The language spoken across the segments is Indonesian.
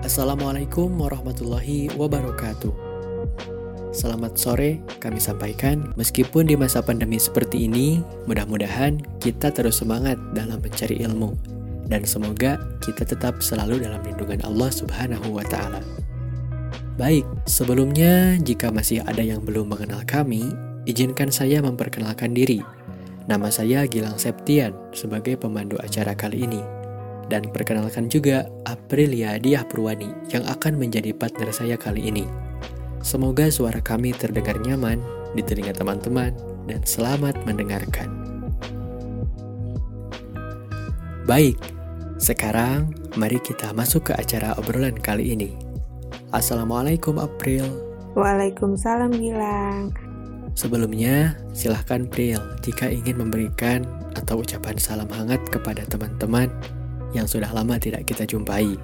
Assalamualaikum warahmatullahi wabarakatuh. Selamat sore, kami sampaikan. Meskipun di masa pandemi seperti ini, mudah-mudahan kita terus semangat dalam mencari ilmu, dan semoga kita tetap selalu dalam lindungan Allah Subhanahu wa Ta'ala. Baik, sebelumnya, jika masih ada yang belum mengenal kami, izinkan saya memperkenalkan diri. Nama saya Gilang Septian sebagai pemandu acara kali ini. Dan perkenalkan juga Aprilia Diah Purwani yang akan menjadi partner saya kali ini. Semoga suara kami terdengar nyaman di telinga teman-teman dan selamat mendengarkan. Baik, sekarang mari kita masuk ke acara obrolan kali ini. Assalamualaikum April. Waalaikumsalam Gilang. Sebelumnya, silahkan April jika ingin memberikan atau ucapan salam hangat kepada teman-teman yang sudah lama tidak kita jumpai.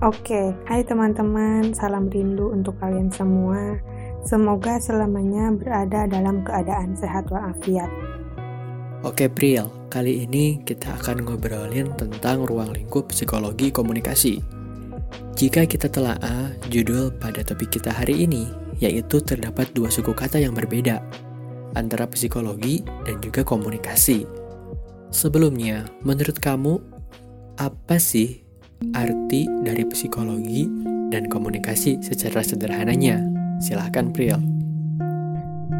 Oke, hai teman-teman, salam rindu untuk kalian semua. Semoga selamanya berada dalam keadaan sehat walafiat. Oke, Pril, kali ini kita akan ngobrolin tentang ruang lingkup psikologi komunikasi. Jika kita telah A, judul pada topik kita hari ini, yaitu terdapat dua suku kata yang berbeda, antara psikologi dan juga komunikasi. Sebelumnya, menurut kamu, apa sih arti dari psikologi dan komunikasi secara sederhananya? Silahkan Priel.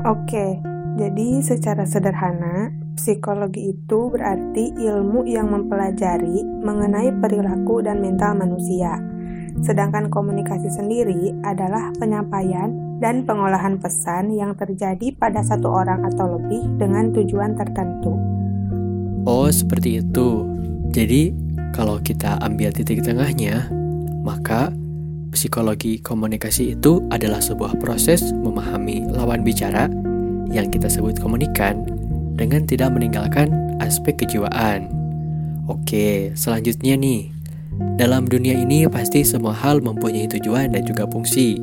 Oke, jadi secara sederhana, psikologi itu berarti ilmu yang mempelajari mengenai perilaku dan mental manusia. Sedangkan komunikasi sendiri adalah penyampaian dan pengolahan pesan yang terjadi pada satu orang atau lebih dengan tujuan tertentu. Oh, seperti itu. Jadi, kalau kita ambil titik tengahnya, maka psikologi komunikasi itu adalah sebuah proses memahami lawan bicara yang kita sebut komunikan dengan tidak meninggalkan aspek kejiwaan. Oke, selanjutnya nih. Dalam dunia ini pasti semua hal mempunyai tujuan dan juga fungsi.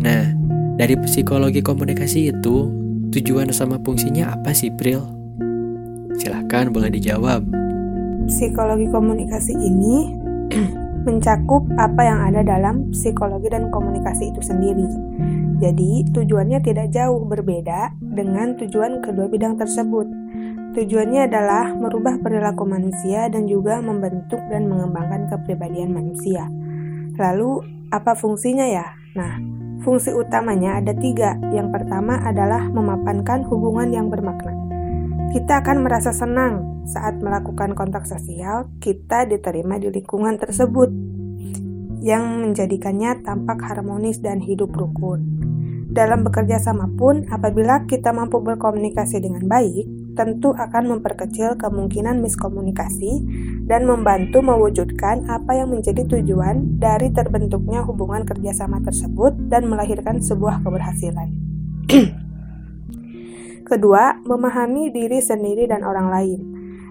Nah, dari psikologi komunikasi itu, tujuan sama fungsinya apa sih, Pril? Silahkan boleh dijawab. Psikologi komunikasi ini mencakup apa yang ada dalam psikologi dan komunikasi itu sendiri. Jadi, tujuannya tidak jauh berbeda dengan tujuan kedua bidang tersebut. Tujuannya adalah merubah perilaku manusia dan juga membentuk dan mengembangkan kepribadian manusia. Lalu, apa fungsinya ya? Nah, fungsi utamanya ada tiga. Yang pertama adalah memapankan hubungan yang bermakna. Kita akan merasa senang saat melakukan kontak sosial, kita diterima di lingkungan tersebut yang menjadikannya tampak harmonis dan hidup rukun. Dalam bekerja sama pun, apabila kita mampu berkomunikasi dengan baik, tentu akan memperkecil kemungkinan miskomunikasi dan membantu mewujudkan apa yang menjadi tujuan dari terbentuknya hubungan kerjasama tersebut dan melahirkan sebuah keberhasilan. Kedua, memahami diri sendiri dan orang lain.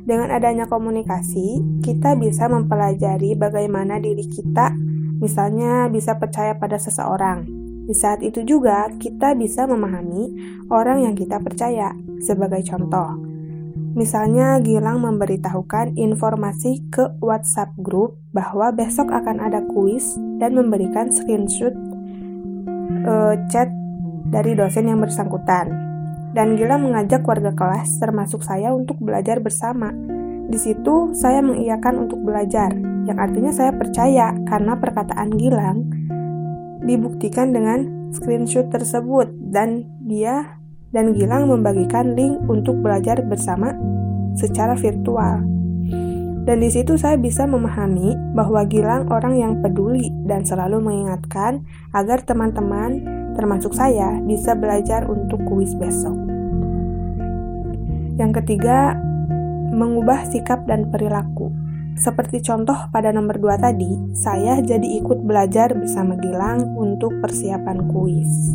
Dengan adanya komunikasi, kita bisa mempelajari bagaimana diri kita, misalnya bisa percaya pada seseorang. Di saat itu juga, kita bisa memahami orang yang kita percaya. Sebagai contoh, misalnya Gilang memberitahukan informasi ke WhatsApp grup bahwa besok akan ada kuis dan memberikan screenshot uh, chat dari dosen yang bersangkutan dan Gilang mengajak warga kelas, termasuk saya, untuk belajar bersama. Di situ, saya mengiyakan untuk belajar, yang artinya saya percaya karena perkataan Gilang dibuktikan dengan screenshot tersebut, dan dia dan Gilang membagikan link untuk belajar bersama secara virtual. Dan di situ saya bisa memahami bahwa Gilang orang yang peduli dan selalu mengingatkan agar teman-teman termasuk saya, bisa belajar untuk kuis besok. Yang ketiga, mengubah sikap dan perilaku. Seperti contoh pada nomor 2 tadi, saya jadi ikut belajar bersama Gilang untuk persiapan kuis.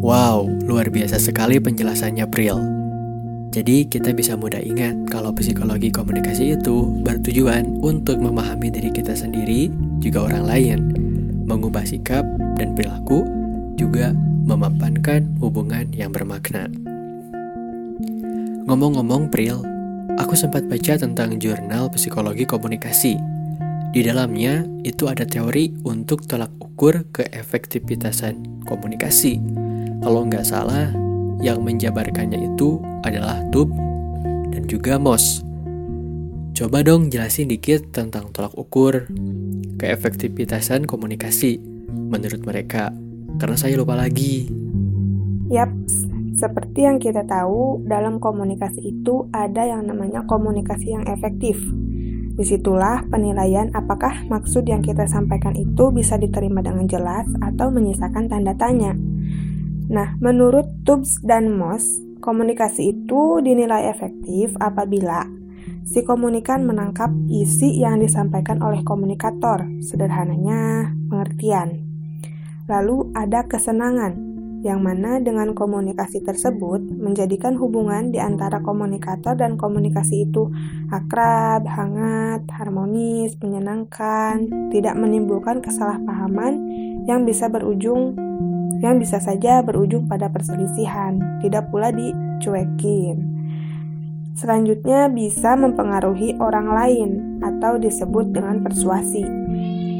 Wow, luar biasa sekali penjelasannya Pril. Jadi kita bisa mudah ingat kalau psikologi komunikasi itu bertujuan untuk memahami diri kita sendiri, juga orang lain, mengubah sikap dan perilaku juga memapankan hubungan yang bermakna. Ngomong-ngomong Pril, aku sempat baca tentang jurnal psikologi komunikasi. Di dalamnya itu ada teori untuk tolak ukur keefektivitasan komunikasi. Kalau nggak salah, yang menjabarkannya itu adalah Tub dan juga Moss. Coba dong jelasin dikit tentang tolak ukur keefektivitasan komunikasi menurut mereka, karena saya lupa lagi. Yap, seperti yang kita tahu, dalam komunikasi itu ada yang namanya komunikasi yang efektif. Di situlah penilaian apakah maksud yang kita sampaikan itu bisa diterima dengan jelas atau menyisakan tanda tanya. Nah, menurut Tubbs dan Moss, komunikasi itu dinilai efektif apabila Si komunikan menangkap isi yang disampaikan oleh komunikator, sederhananya pengertian. Lalu ada kesenangan, yang mana dengan komunikasi tersebut menjadikan hubungan di antara komunikator dan komunikasi itu akrab, hangat, harmonis, menyenangkan, tidak menimbulkan kesalahpahaman yang bisa berujung yang bisa saja berujung pada perselisihan, tidak pula dicuekin. Selanjutnya bisa mempengaruhi orang lain atau disebut dengan persuasi.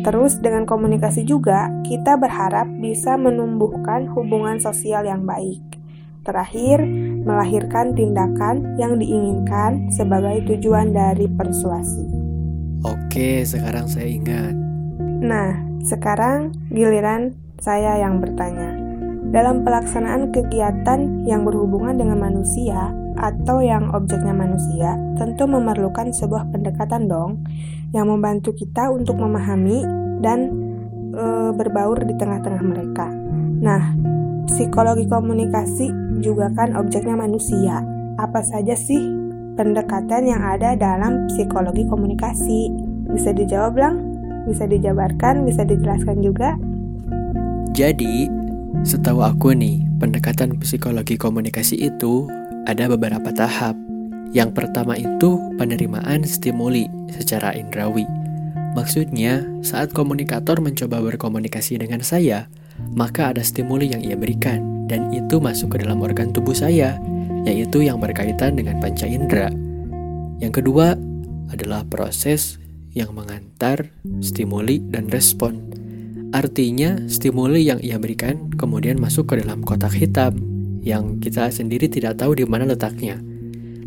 Terus dengan komunikasi juga, kita berharap bisa menumbuhkan hubungan sosial yang baik. Terakhir, melahirkan tindakan yang diinginkan sebagai tujuan dari persuasi. Oke, sekarang saya ingat. Nah, sekarang giliran saya yang bertanya. Dalam pelaksanaan kegiatan yang berhubungan dengan manusia, atau yang objeknya manusia, tentu memerlukan sebuah pendekatan dong yang membantu kita untuk memahami dan e, berbaur di tengah-tengah mereka. Nah, psikologi komunikasi juga kan objeknya manusia. Apa saja sih pendekatan yang ada dalam psikologi komunikasi? Bisa dijawab, Lang? Bisa dijabarkan, bisa dijelaskan juga? Jadi, setahu aku nih, pendekatan psikologi komunikasi itu ada beberapa tahap. Yang pertama itu penerimaan stimuli secara indrawi. Maksudnya, saat komunikator mencoba berkomunikasi dengan saya, maka ada stimuli yang ia berikan, dan itu masuk ke dalam organ tubuh saya, yaitu yang berkaitan dengan panca indera. Yang kedua adalah proses yang mengantar stimuli dan respon. Artinya, stimuli yang ia berikan kemudian masuk ke dalam kotak hitam yang kita sendiri tidak tahu di mana letaknya.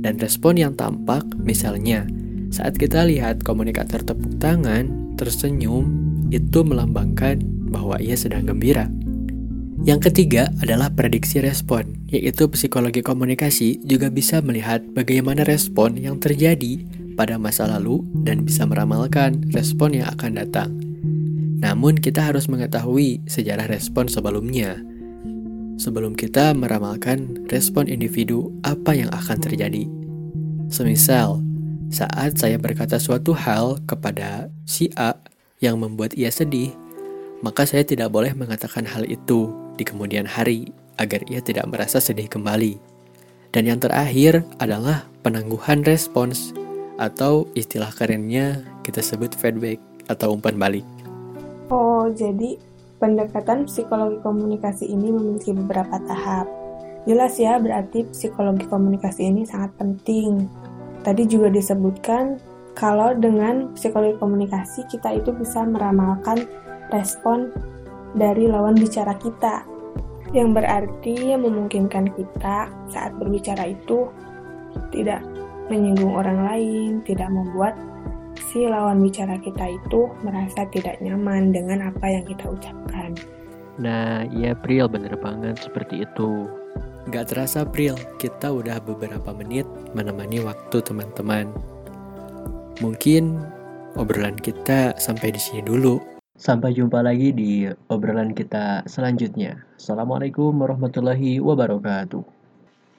Dan respon yang tampak, misalnya, saat kita lihat komunikator tepuk tangan, tersenyum, itu melambangkan bahwa ia sedang gembira. Yang ketiga adalah prediksi respon, yaitu psikologi komunikasi juga bisa melihat bagaimana respon yang terjadi pada masa lalu dan bisa meramalkan respon yang akan datang. Namun, kita harus mengetahui sejarah respon sebelumnya sebelum kita meramalkan respon individu apa yang akan terjadi. Semisal, saat saya berkata suatu hal kepada si A yang membuat ia sedih, maka saya tidak boleh mengatakan hal itu di kemudian hari agar ia tidak merasa sedih kembali. Dan yang terakhir adalah penangguhan respons atau istilah kerennya kita sebut feedback atau umpan balik. Oh, jadi Pendekatan psikologi komunikasi ini memiliki beberapa tahap. Jelas ya, berarti psikologi komunikasi ini sangat penting. Tadi juga disebutkan kalau dengan psikologi komunikasi kita itu bisa meramalkan respon dari lawan bicara kita. Yang berarti memungkinkan kita saat berbicara itu tidak menyinggung orang lain, tidak membuat si lawan bicara kita itu merasa tidak nyaman dengan apa yang kita ucapkan. Nah, iya Pril, bener banget seperti itu. Gak terasa Pril, kita udah beberapa menit menemani waktu teman-teman. Mungkin obrolan kita sampai di sini dulu. Sampai jumpa lagi di obrolan kita selanjutnya. Assalamualaikum warahmatullahi wabarakatuh.